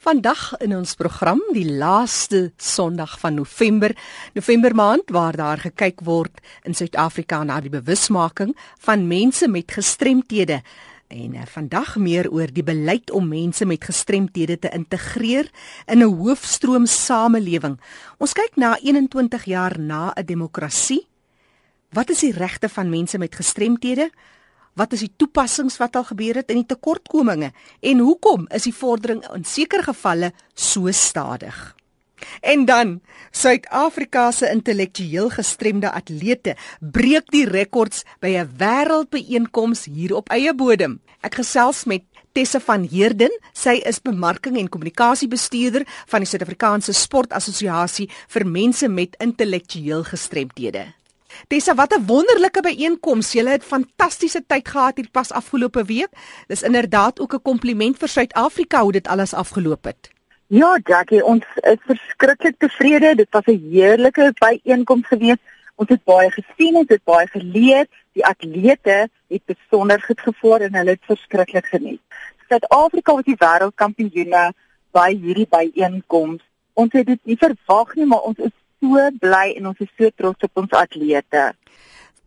Vandag in ons program, die laaste Sondag van November, November maand waar daar gekyk word in Suid-Afrika na die bewusmaking van mense met gestremthede. En uh, vandag meer oor die beleid om mense met gestremthede te integreer in 'n hoofstroom samelewing. Ons kyk na 21 jaar na 'n demokrasie. Wat is die regte van mense met gestremthede? Wat is die toepassings wat al gebeur het en die tekortkominge en hoekom is die vordering in sekere gevalle so stadig? En dan Suid-Afrika se intellektueel gestremde atlete breek die rekords by 'n wêreldbeeenkoms hier op eie bodem. Ek gesels met Tessa van Heerden, sy is bemarking en kommunikasiebestuurder van die Suid-Afrikaanse Sportassosiasie vir mense met intellektueel gestremthede. Tessa, wat 'n wonderlike byeenkoms. Julle het fantastiese tyd gehad hier pas afgelope week. Dis inderdaad ook 'n kompliment vir Suid-Afrika hoe dit alles afgeloop het. Ja, Jackie, ons is verskriklik tevrede. Dit was 'n heerlike byeenkoms gewees. Ons het baie gesien, ons het baie geleer. Die atlete het besonder goed gevaar en hulle het verskriklik geniet. Suid-Afrika was die wêreldkampioene by hierdie byeenkoms. Ons het dit nie verwag nie, maar ons is so bly en ons is so trots op ons atlete.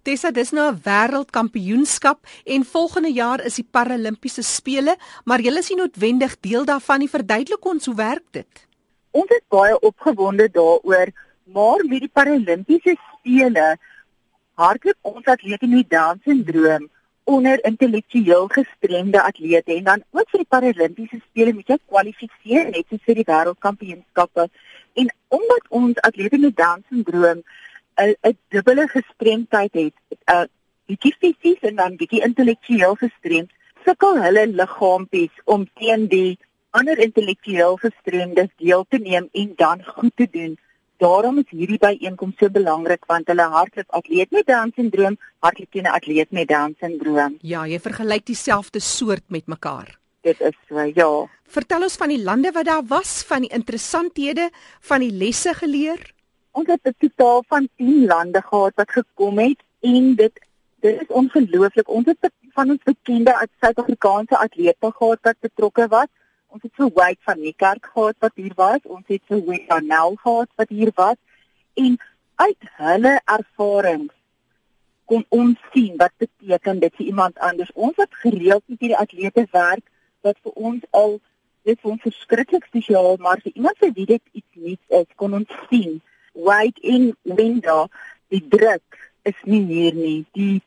Tessa, dis nou 'n wêreldkampioenskap en volgende jaar is die Paralimpiese spele, maar julle is nie noodwendig deel daarvan nie. Verduidelik ons hoe werk dit? Ons is baie opgewonde daaroor, maar met die Paralimpiese spele hardloop ons atlete met Down-sindroom onder intellektueel gestremde atlete en dan ook vir die Paralimpiese spele moet jy kwalifiseer net soos vir die wêreldkampioenskappe En omdat ons atlete met Down-sindroom 'n 'n dubbele gestremdheid het, 'n bietjie fisies en dan bietjie intellektueel gestremd, sukkel hulle liggaampies om teen die ander intellektueel gestremdes deel te neem en dan goed te doen. Daarom is hierdie byeenkoms so belangrik want hulle hardloop atleet met Down-sindroom, hardloop teen 'n atleet met Down-sindroom. Ja, jy vergelyk dieselfde soort met mekaar dit is so ja. Vertel ons van die lande wat daar was, van die interessanthede, van die lesse geleer. Ons het 'n totaal van 10 lande gehad wat gekom het en dit dit is ongelooflik. Ons het van ons bekende Suid-Afrikaanse atlete gehad wat betrokke was. Ons het so Wade van Niekerk gehad wat hier was. Ons het so Wade Nel gehad wat hier was. En uit hulle ervarings kon ons sien wat beteken dit vir iemand anders. Ons het gereeld met hierdie atlete werk wat vir ons al dit vir ons verskriklik spesiaal maar vir iemand vir wie dit iets nuuts is kon ons sien right in window die druk is nie hier nie die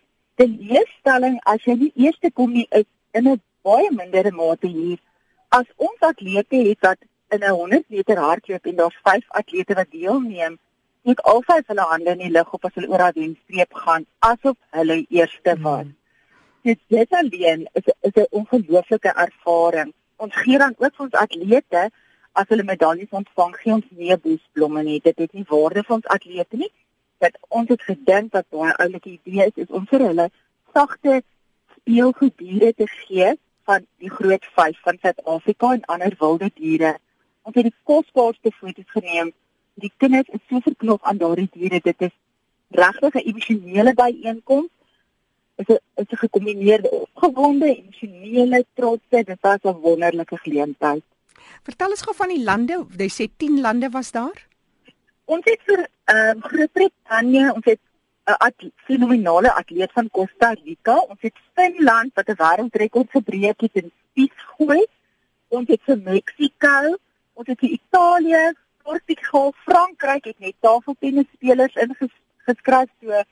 die leerstelling as jy die eerste kom nie is in 'n baie mindere mate hier as ons atlete het wat in 'n 100 meter hardloop en daar's 5 atlete wat deelneem ek alsy hulle hande in die lug op as hulle oor daardie streep gaan asof hulle eerste was hmm dit dit alleen is is 'n ongelooflike ervaring. Ons gee dan ook vir ons atlete as hulle medaljes ontvang, gee ons nie boesblomme nie. Dit het nie waarde vir ons atlete nie. Dat ons het gedink dat baie oulike idee is is om vir hulle sagte speelgoeddiere te gee van die groot 5 van Suid-Afrika en ander wilde diere. Ons het die kosbaarste foto's geneem. Die kinders is so verknoop aan daardie diere. Dit is regtig 'n emosionele byeenkoms is 'n is 'n gekombineerde opgewonde emosionele trotse dit was 'n wonderlike geleentheid. Vertel ons gou van die lande, jy sê 10 lande was daar? Ons het vir ehm uh, Groot-Brittanje, ons het 'n fenominale atleet van Costa Rica, ons het Finland wat 'n wêreldrekord gebreek het in spiesgooi. Ons het vir Mexiko, ons het vir Italië, Portugal, Frankryk het net tafeltennis spelers ingeskryf so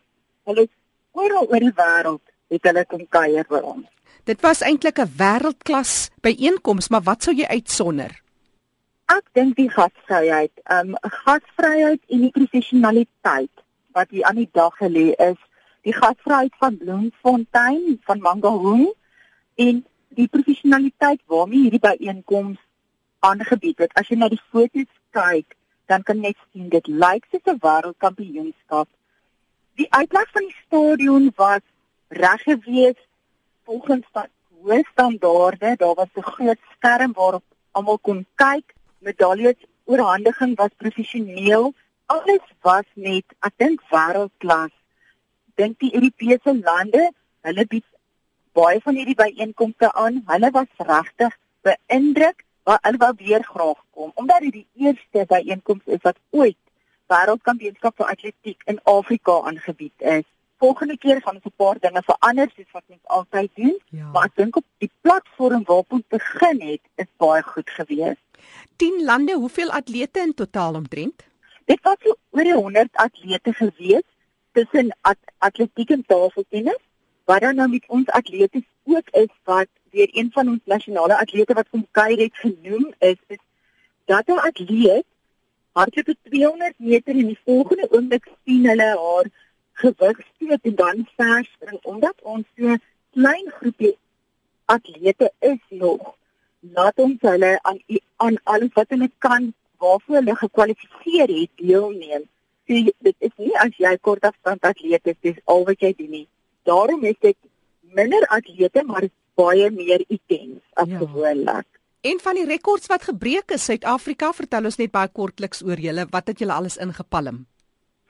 hulle oral oor die wêreld het hulle kom kuier by ons. Dit was eintlik 'n wêreldklas byeenkoms, maar wat sou jy uitsonder? Ek dink die gasvryheid, ehm um, gasvryheid en die professionaliteit wat hier aan die dag gelê is, die gasvryheid van Bloemfontein, van Mangaung en die professionaliteit waarmee hierdie byeenkoms aangebied het. As jy na die foto's kyk, dan kan jy sien dit lyk soos 'n wêreldkampioenskap Die uitleg van die stadion was reg gewees volgens hoë standaarde. Daar was 'n groot skerm waarop almal kon kyk. Medaljes oorhandiging was professioneel. Alles was net, ek dink wêreldklas. Dink die Europese lande, hulle bied baie van hierdie byeenkomste aan. Hulle was regtig beïndruk waar hulle wou weer graag kom omdat dit die eerste byeenkoms is wat ooit wêreldkampioenskap vir atletiek in Afrika aangebied is. Volgende keer gaan ons 'n paar dinge verander soos wat ons altyd doen, ja. maar ek dink op die platform waarop ons begin het, is baie goed gewees. 10 lande, hoeveel atlete in totaal omtrent? Dit was so oor 100 atlete gewees tussen at atletiek en tafeltennis. Wat dan nou met ons atlete ook is wat deur een van ons nasionale atlete wat kom kuier het genoem is, is dat 'n atleet hardloop 200 meter en die volgende oomblik sien hulle haar gewig steek en dan verspring omdat ons so klein groepie atlete is nog laat ons hulle aan aan alles wat hulle kan waarvoor hulle gekwalifiseer het deelneem. So, dit is nie as jy kort afstand atleet is, dis al wat jy doen nie. Daarom is dit minder atlete maar baie meer intens as ja. gewoonlik. Een van die rekords wat gebreek is Suid-Afrika, vertel ons net baie kortliks oor julle, wat het julle alles ingepalm?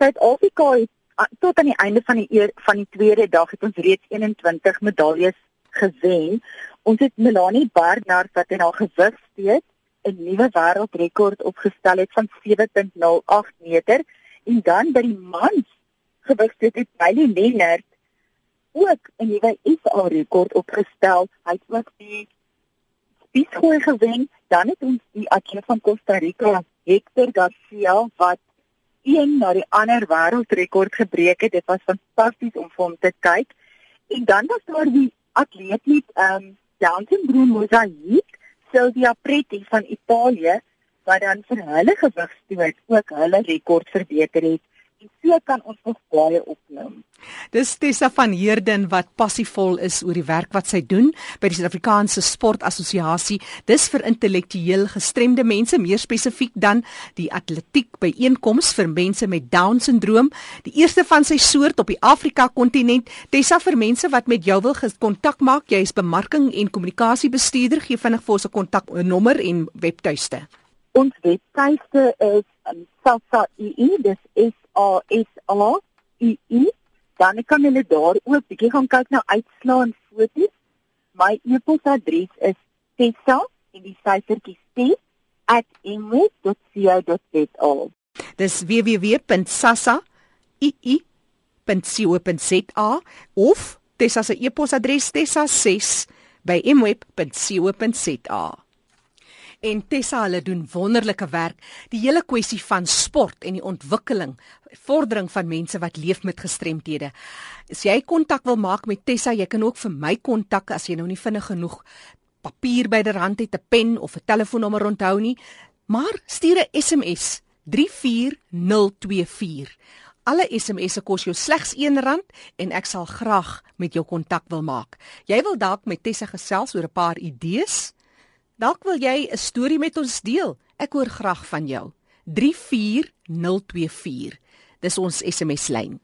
Suid-Afrika het tot aan die einde van die eer, van die tweede dag het ons reeds 21 medaljes gewen. Ons het Melanie Barnard wat in haar gewig steek 'n nuwe wêreldrekord opgestel het van 7.08 meter en dan by die mans gewig het Bailey Leonard ook 'n nuwe ISA rekord opgestel. Hy het ook die spiesgooi gewen. Dan het ons die atleet van Costa Rica, Hector Garcia wat een na die ander wêreldrekord gebreek het. Dit was fantasties om vir hom te kyk. En dan was daar die atleet met ehm um, Down syndroom mosaïek Silvia Pretti van Italië wat dan vir hulle gewigstoot ook hulle rekord verbeter het. En so kan ons nog baie opneem. Dis Tessa van Heerden wat passievol is oor die werk wat sy doen by die Suid-Afrikaanse Sportassosiasie. Dis vir intellektueel gestremde mense, meer spesifiek dan die atletiek byeenkoms vir mense met Down-sindroom, die eerste van sy soort op die Afrika-kontinent. Tessa vir mense wat met jou wil kontak maak, jy is bemarking en kommunikasiebestuurder, gee vinnig vir ons 'n kontaknommer en webtuiste. Ons webtuiste is um, SASA.ui, dis S A S A I I dan kan hulle daar ook bietjie gaan kyk na uitslae en foto's. My e-posadres is tessa en die syfertjie t @imwe.co.za. Dis www.sasa.ii.co.za of Tessa se e-posadres tessa6@imwe.co.za en Tessa hulle doen wonderlike werk. Die hele kwessie van sport en die ontwikkeling, vordering van mense wat leef met gestremthede. As jy kontak wil maak met Tessa, jy kan ook vir my kontak as jy nou nie vinnig genoeg papier byderhand het, 'n pen of 'n telefoonnommer onthou nie, maar stuur 'n SMS 34024. Alle SMS'e kos jou slegs R1 en ek sal graag met jou kontak wil maak. Jy wil dalk met Tessa gesels oor 'n paar idees? Dalk wil jy 'n storie met ons deel. Ek hoor graag van jou. 34024. Dis ons SMS lyn.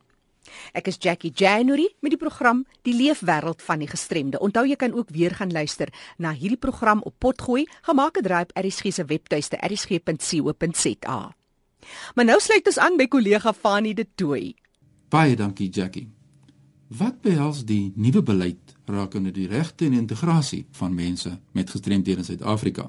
Ek is Jackie January met die program Die Leefwêreld van die Gestremde. Onthou jy kan ook weer gaan luister na hierdie program op Potgooi, gemaak deur RSG se webtuiste rsg.co.za. Maar nou sluit ons aan by kollega Fanie De Tooy. Baie dankie Jackie. Wat behels die nuwe beleid rakende die regte en integrasie van mense met gestremdhede in Suid-Afrika?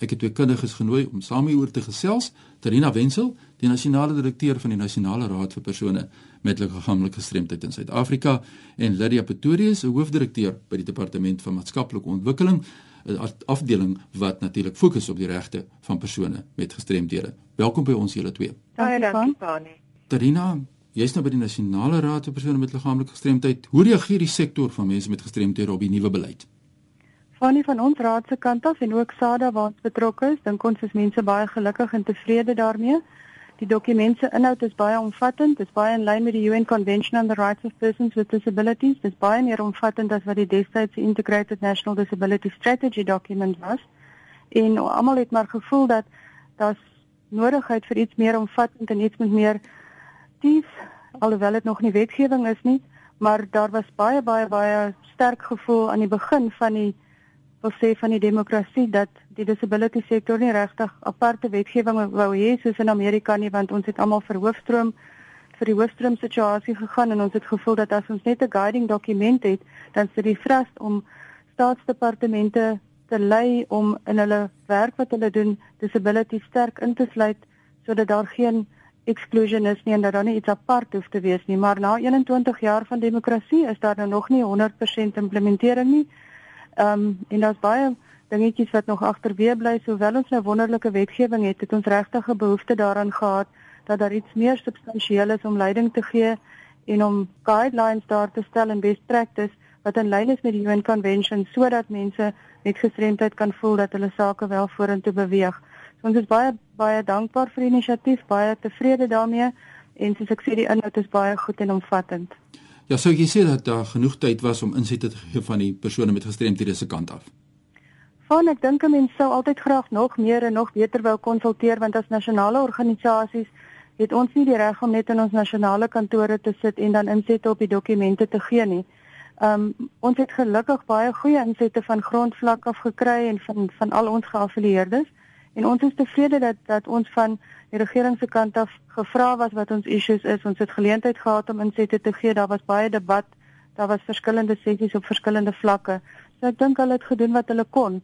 Ek het twee kundiges genooi om saam hieroor te gesels. Terina Wenzel, die nasionale direkteur van die Nasionale Raad vir persone met liggaamlike gestremdheid in Suid-Afrika, en Lydia Pretorius, 'n hoofdirekteur by die Departement van Maatskaplike Ontwikkeling, 'n afdeling wat natuurlik fokus op die regte van persone met gestremdhede. Welkom by ons julle twee. Baie dankie, Fani. Terina, Jy's nou by die Nasionale Raad vir persone met liggaamlike gestremdheid. Hoe reageer die sektor van mense met gestremthede op die nuwe beleid? Van die van ons raad se kant af en ook SADA waar ons betrokke is, dink ons is mense baie gelukkig en tevrede daarmee. Die dokument se inhoud is baie omvattend, dit is baie in lyn met die UN Convention on the Rights of Persons with Disabilities. Dit is baie meer omvattend as wat die destydse Integrated National Disability Strategy dokument was. En almal het maar gevoel dat daar's nodigheid vir iets meer omvattend en iets met meer aktief alhoewel dit nog nie wetgewing is nie, maar daar was baie baie baie sterk gevoel aan die begin van die wil sê van die demokrasie dat die disability sektor nie regtig aparte wetgewing wou hê soos in Amerika nie want ons het almal vir hoofstroom vir die hoofstroom situasie gegaan en ons het gevoel dat as ons net 'n guiding dokument het dan sit die vras om staatsdepartemente te lei om in hulle werk wat hulle doen disability sterk in te sluit sodat daar geen exclusion is nie en dat daar nie iets apart hoef te wees nie maar na 21 jaar van demokrasie is daar nou nog nie 100% implementering nie. Ehm um, en daar's baie dingetjies wat nog agterweë bly sowel ons nou wonderlike wetgewing het het ons regtig 'n behoefte daaraan gehad dat daar iets meer substansieel is om leiding te gee en om guidelines daar te stel en best practice wat in lyn is met die UN Convention sodat mense met gestremdheid kan voel dat hulle sake wel vorentoe beweeg. So ons is baie baie dankbaar vir die inisiatief, baie tevrede daarmee en soos ek sê die inhoud is baie goed en omvattend. Ja, sou jy sê dat daar genoeg tyd was om insette te gee van die persone met gestremdhede se kant af? Van ek dink 'n mens sou altyd graag nog meer en nog beter wou konsulteer want as nasionale organisasies het ons nie die reg om net in ons nasionale kantore te sit en dan insette op die dokumente te gee nie. Um ons het gelukkig baie goeie insette van grondvlak af gekry en van van al ons geaffilieerdes en ons is tevrede dat dat ons van die regering se kant af gevra was wat ons issues is. Ons het geleentheid gehad om insette te gee. Daar was baie debat. Daar was verskillende sessies op verskillende vlakke. So ek dink hulle het gedoen wat hulle kon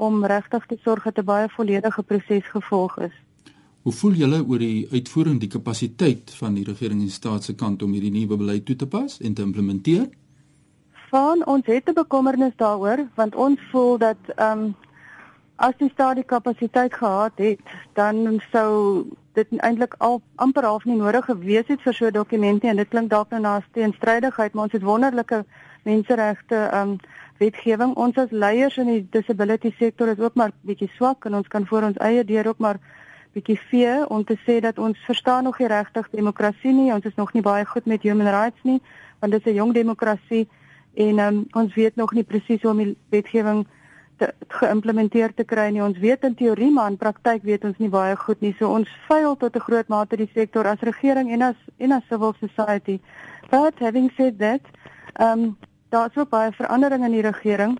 om regtig te sorg dat 'n baie volledige proses gevolg is. Hoe voel julle oor die uitvoering die kapasiteit van die regering en staat se kant om hierdie nuwe beleid toe te pas en te implementeer? Van ons het 'n bekommernis daaroor want ons voel dat ehm um, as die staat die kapasiteit gehad het, dan sou dit eintlik al amper half nie nodig gewees het vir so 'n dokument nie en dit klink dalk nou na 'n teenstrydigheid, maar ons het wonderlike menseregte um, wetgewing. Ons as leiers in die disability sektor is ook maar bietjie swak en ons kan voor ons eie deur ook maar bietjie vee om te sê dat ons verstaan nog nie regtig demokrasie nie. Ons is nog nie baie goed met human rights nie, want dit is 'n jong demokrasie en um, ons weet nog nie presies hoe om die wetgewing te geïmplementeer te kry nie. Ons weet in teorie, maar in praktyk weet ons nie baie goed nie. So ons faal tot 'n groot mate die sektor as regering en as en as civil society. But having said that, um daar's ook baie verandering in die regering.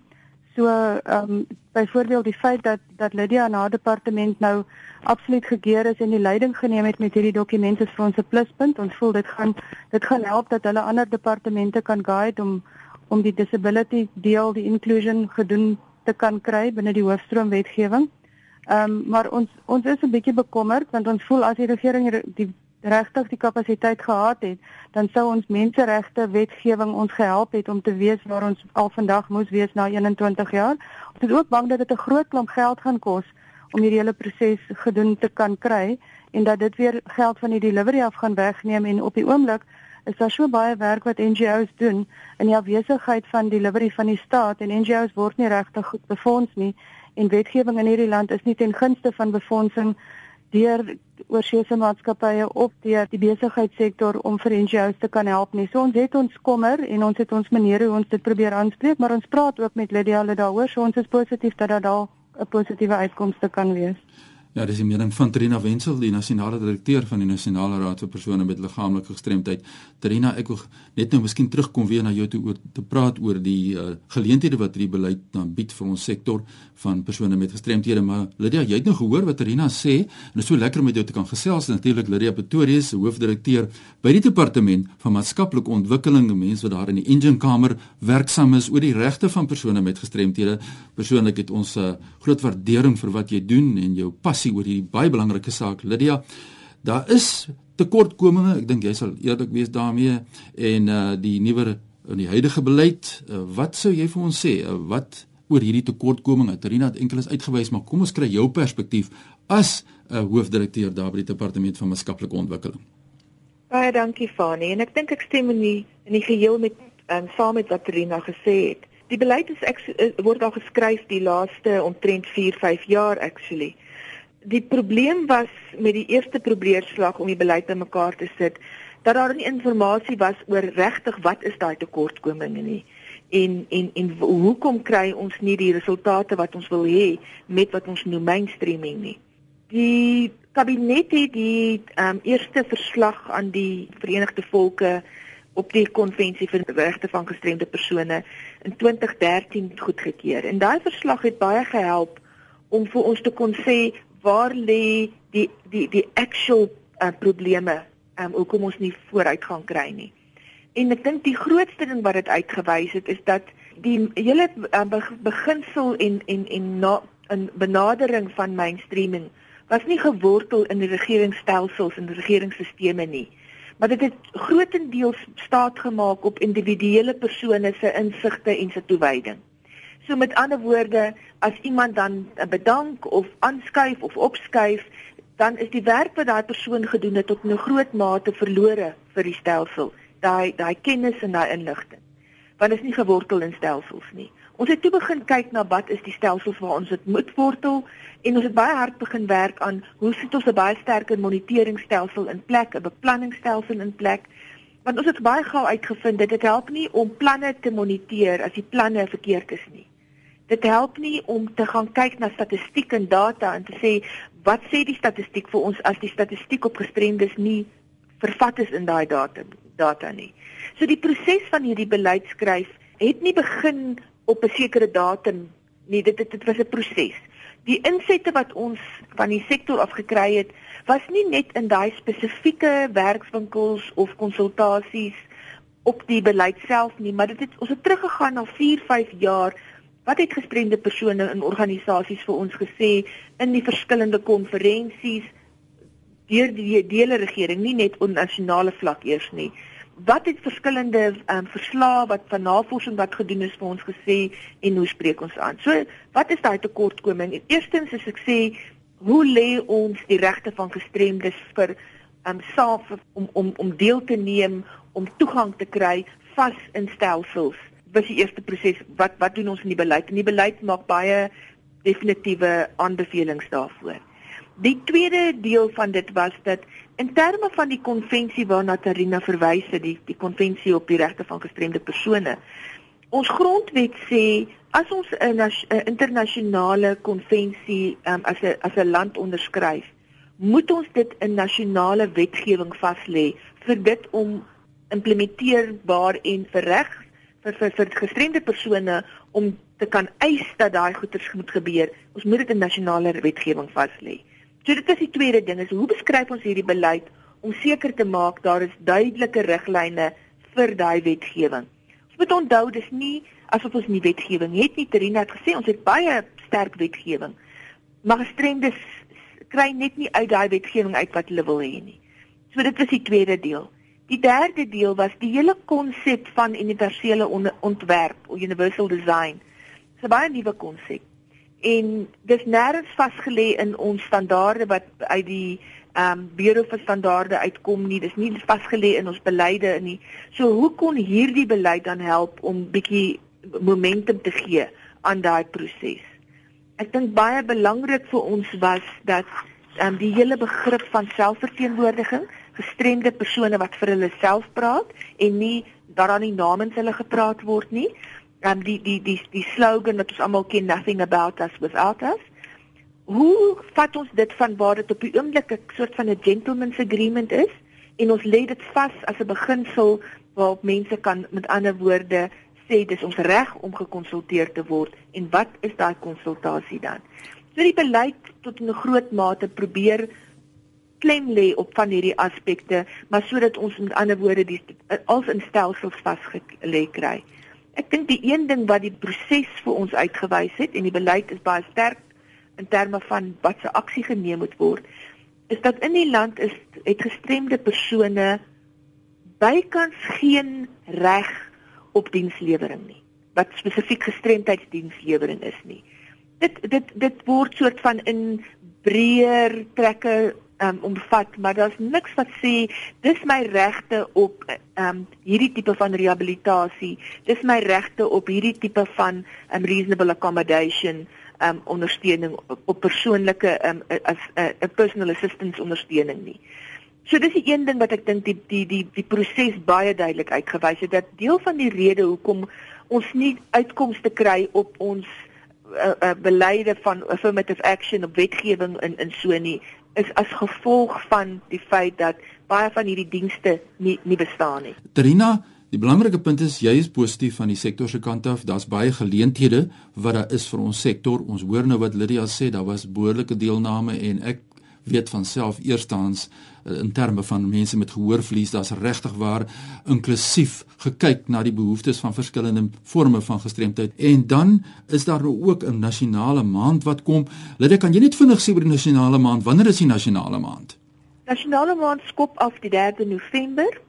So ehm um, byvoorbeeld die feit dat dat Lydia na departement nou absoluut gekeer is en die leiding geneem het met hierdie dokumente vir ons 'n pluspunt. Ons voel dit gaan dit gaan help dat hulle ander departemente kan guide om om die disability deel, die inclusion gedoen te kan kry binne die hoofstroom wetgewing. Ehm um, maar ons ons is 'n bietjie bekommerd want ons voel as die regering die regtig die kapasiteit gehad het, dan sou ons menseregte wetgewing ons gehelp het om te weet waar ons al vandag moes wees na 21 jaar. Ons is ook bang dat dit 'n groot klomp geld gaan kos om hierdie hele proses gedoen te kan kry en dat dit weer geld van die delivery af gaan wegneem en op die oomblik is daar so baie werk wat NGO's doen in die afwesigheid van delivery van die staat en NGO's word nie regtig goed befonds nie en wetgewing in hierdie land is nie ten gunste van befondsing deur oorseese maatskappye op deur die besigheidssektor om vir NGO's te kan help nie. So ons het ons kommer en ons het ons maniere hoe ons dit probeer aanspreek, maar ons praat ook met Lydia daaroor. So ons is positief dat daar 'n positiewe uitkomste kan wees. Ja, dis die mening van Trina Wenzel, die nasionale direkteur van die Nasionale Raad vir persone met liggaamlike gestremdheid. Trina, ek wil net nou miskien terugkom weer na jou toe oor te praat oor die uh, geleenthede wat hierdie beleid dan bied vir ons sektor van persone met gestremdhede. Maar Lydia, jy het nou gehoor wat Trina sê en dit is so lekker om met jou te kan gesels. Natuurlik Lydia Pretorius, hoofdirekteur by die departement van maatskaplike ontwikkeling, 'n mens wat daar in die engine kamer werksaam is oor die regte van persone met gestremdhede. Persoonlik het ons 'n uh, groot waardering vir wat jy doen en jou pas passie oor hierdie baie belangrike saak. Lydia, daar is tekortkominge, ek dink jy sal eerlik wees daarmee en uh die nuwe in die huidige beleid, uh, wat sou jy vir ons sê? Uh, wat oor hierdie tekortkominge? Terina het enkeles uitgewys, maar kom ons kry jou perspektief as 'n uh, hoofdirekteur daar by die departement van maatskaplike ontwikkeling. Baie dankie Fani en ek dink ek stem in die in die geheel met um, saam met wat Terina gesê het. Die beleid is ek word al geskryf die laaste omtrent 4, 5 jaar actually die probleem was met die eerste probeerslag om die beleid bymekaar te sit dat daar nie inligting was oor regtig wat is daai tekortkominge nie. En en en hoekom kry ons nie die resultate wat ons wil hê met wat ons noem mainstreaming nie? Die kabinet het die um, eerste verslag aan die Verenigde Volke op die konvensie vir regte van gestremde persone in 2013 goedgekeur. En daai verslag het baie gehelp om vir ons te kon sê waar lê die die die actual uh, probleme um hoekom ons nie vooruit gaan kry nie. En ek dink die grootste ding wat dit uitgewys het is dat die hele uh, beginsel en en en na 'n benadering van mainstreaming was nie gewortel in die regeringsstelsels en regeringsstelsels nie maar dit het grootendeels staat gemaak op individuele persone se insigte en se toewyding. So met ander woorde, as iemand dan bedank of aanskuif of opskuif, dan is die werk wat daai persoon gedoen het tot 'n groot mate verlore vir die stelsel, daai daai kennis en daai inligting. Want dit is nie gewortel in stelsels nie. Ons het toe begin kyk na wat is die stelsels waar ons dit moet wortel en ons het baie hard begin werk aan hoe sit ons 'n baie sterker moniteringstelsel in plek, 'n beplanningstelsel in plek. Want ons het baie gou uitgevind dit help nie om planne te moniteer as die planne verkeerd is nie. Dit help nie om te gaan kyk na statistiek en data en te sê wat sê die statistiek vir ons as die statistiek op gestremdes nie vervat is in daai data data nie. So die proses van hierdie beleid skryf het nie begin op 'n sekere datum nie dit dit, dit was 'n proses. Die insette wat ons van die sektor af gekry het, was nie net in daai spesifieke werkswinkels of konsultasies op die beleid self nie, maar dit het ons het teruggegaan na 4, 5 jaar wat het gestremde persone in organisasies vir ons gesê in die verskillende konferensies deur die dele regering, nie net op nasionale vlak eers nie wat het verskillende um, verslae wat van navorsing wat gedoen is vir ons gesê en hoe spreek ons aan? So, wat is daai tekortkoming? Eerstens is ek sê hoe lê ons die regte van gestremdes vir um saam om om om deel te neem, om toegang te kry vas in stelsels? Wat is die eerste proses? Wat wat doen ons in die beleid? En die beleid maak baie definitiewe aanbevelings daarvoor. Die tweede deel van dit was dat in terme van die konvensie waarna Tarina verwys het, die die konvensie op die regte van gestremde persone. Ons grondwet sê as ons 'n internasionale konvensie um, as 'n as 'n land onderskryf, moet ons dit in nasionale wetgewing vas lê vir dit om implementeerbaar en vir reg vir vir, vir gestremde persone om te kan eis dat daai goeders moet gebeur. Ons moet dit in nasionale wetgewing vas lê. So dit is die tweede ding is hoe beskryf ons hierdie beleid om seker te maak daar is duidelike riglyne vir daai wetgewing. Ons moet onthou dis nie asof ons nie wetgewing het nie. Terina het gesê ons het baie sterk wetgewing. Maar gestremdes kry net nie uit daai wetgewing uit wat hulle wil hê nie. So dit is die tweede deel. Die derde deel was die hele konsep van universele ontwerp of universal design. Dis 'n baie nuwe konsep en dis nêrens vasgelê in ons standaarde wat uit die ehm um, Bureau vir Standaarde uitkom nie. Dis nie vasgelê in ons beleide nie. So hoe kon hierdie beleid dan help om bietjie momentum te gee aan daai proses? Ek dink baie belangrik vir ons was dat ehm um, die hele begrip van selfverteenwoordiging, gestremde persone wat vir hulle self praat en nie daaraan nie namens hulle gepraat word nie um, die die die die slogan wat ons almal ken nothing about us without us. Hoe vat ons dit van waar dit op die oomblik 'n soort van 'n gentleman's agreement is en ons lê dit vas as 'n beginsel waarop mense kan met ander woorde sê dis ons reg om gekonsulteer te word en wat is daai konsultasie dan? So die beleid tot 'n groot mate probeer klem lê op van hierdie aspekte, maar sodat ons met ander woorde die als in stelsels vasgelê kry. Ek dink die een ding wat die proses vir ons uitgewys het en die beleid is baie sterk in terme van wat se aksie geneem moet word, is dat in die land is het gestremde persone bykans geen reg op dienslewering nie wat spesifiek gestremdheidsdienslewering is nie. Dit dit dit word soort van in breër trekke um, omvat, maar daar's niks wat sê dis my regte op um, hierdie tipe van rehabilitasie. Dis my regte op hierdie tipe van um, reasonable accommodation um ondersteuning op, op persoonlike um as 'n uh, personal assistance ondersteuning nie. So dis die een ding wat ek dink die die die die proses baie duidelik uitgewys het dat deel van die rede hoekom ons nie uitkomste kry op ons uh, uh, beleide van affirmative action op wetgewing in in so nie is as gevolg van die feit dat baie van hierdie dienste nie nie bestaan nie. Trina, die belangrike punt is jy is positief van die sektor se kant af. Daar's baie geleenthede wat daar is vir ons sektor. Ons hoor nou wat Lydia sê, daar was behoorlike deelname en ek weet van self eerstens in terme van mense met gehoorverlies, daar's regtig waar inklusief gekyk na die behoeftes van verskillende forme van gestremdheid. En dan is daar nou ook 'n nasionale maand wat kom. Lede, kan jy net vinnig sê oor die nasionale maand? Wanneer is die nasionale maand? Nasionale maand skop af die 3de November.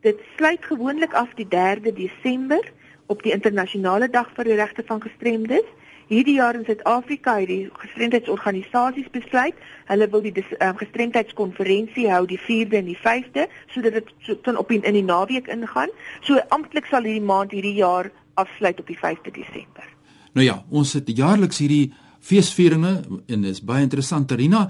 Dit sluit gewoonlik af die 3de Desember op die internasionale dag vir die regte van gestremdes. Hierdie jaar in Suid-Afrika het die gestremdheidsorganisasies besluit, hulle wil die um, gestremdheidskonferensie hou die 4de en die 5de sodat dit so, dan op in, in die naweek ingaan. So amptelik sal hierdie maand hierdie jaar afsluit op die 5de Desember. Nou ja, ons het jaarliks hierdie feesvieringe en dit is baie interessant. Tarina,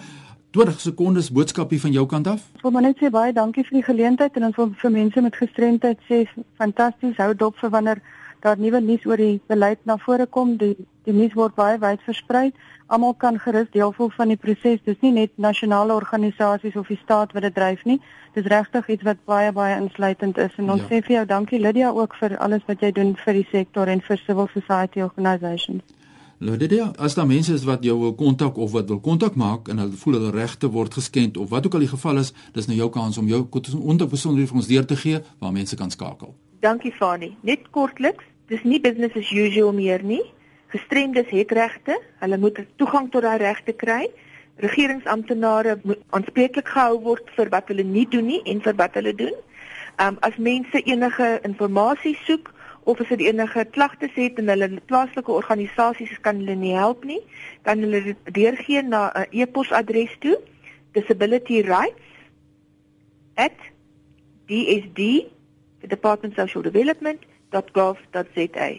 20 sekondes boodskapie van jou kant af. Ek wil maar net sê baie dankie vir die geleentheid en ons wil vir mense met gestremdheid sê fantasties hou dop vir wanneer daar nuwe nuus oor die beleid na vore kom. Die die nuus word baie wyd versprei. Almal kan gerus deel voel van die proses. Dis nie net nasionale organisasies of die staat wat dit dryf nie. Dis regtig iets wat baie baie insluitend is en ons ja. sê vir jou dankie Lydia ook vir alles wat jy doen vir die sektor en vir civil society organisations. Lydia, as daar mense is wat jou wil kontak of wat wil kontak maak en hulle voel hulle regte word geskend of wat ook al die geval is, dis nou jou kans om jou kontak besonderhede vir ons deur te gee waar mense kan skakel. Dankie Fani. Net kortliks, dis nie business as usual meer nie. Gestremdes het regte. Hulle moet toegang tot daai regte kry. Regeringsamptenare moet aanspreeklik gehou word vir wat hulle nie doen nie en vir wat hulle doen. Um as mense enige inligting soek of as hulle enige klagtes het en hulle plaaslike organisasies kan hulle nie help nie, kan hulle dit deurgee na 'n e-posadres toe disabilityrights@dsd the Department of Social Development.gov.za.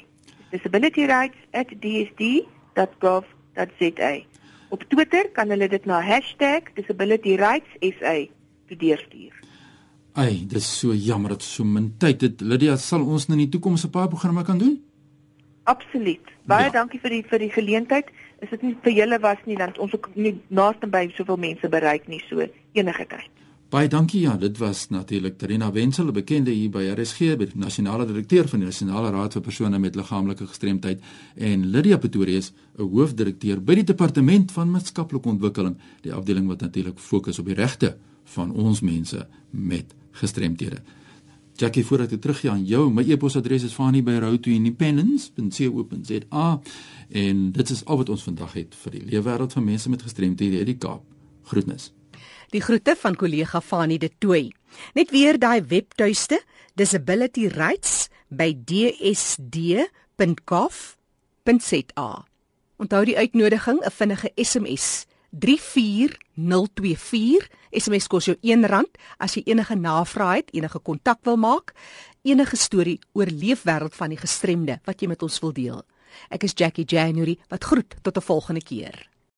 Disability rights at dsd.gov.za. Op Twitter kan hulle dit na #disabilityrightssa deurstuur. Ai, dis so jammer dat so min tyd het. Lydia, sal ons nou in die toekoms 'n paar programme kan doen? Absoluut. Baie ja. dankie vir die vir die geleentheid. Is dit nie vir julle was nie dan ons ook nie naaste by soveel mense bereik nie so enige tyd. Baie dankie ja, dit was natuurlik Terina Wenzel, 'n bekende hier by RSG, by die nasionale direkteur van die Nasionale Raad vir persone met liggaamlike gestremdheid en Lydia Pretorius, 'n hoofdirekteur by die Departement van Maatskaplike Ontwikkeling, die afdeling wat natuurlik fokus op die regte van ons mense met gestremthede. Jackie, voordat ek teruggaan aan jou, my e-posadres is fani@routeindependence.co.za en dit is al wat ons vandag het vir die lewe wêreld van mense met gestremthede in die Kaap. Groetnis. Die groete van kollega Fanie de Tooi. Net weer daai webtuiste Disability Rights by dsd.gov.za. Onthou die uitnodiging, 'n vinnige SMS 34024. SMS kos jou R1 as jy enige navrae het, enige kontak wil maak, enige storie oor leefwêreld van die gestremde wat jy met ons wil deel. Ek is Jackie January wat groet tot 'n volgende keer.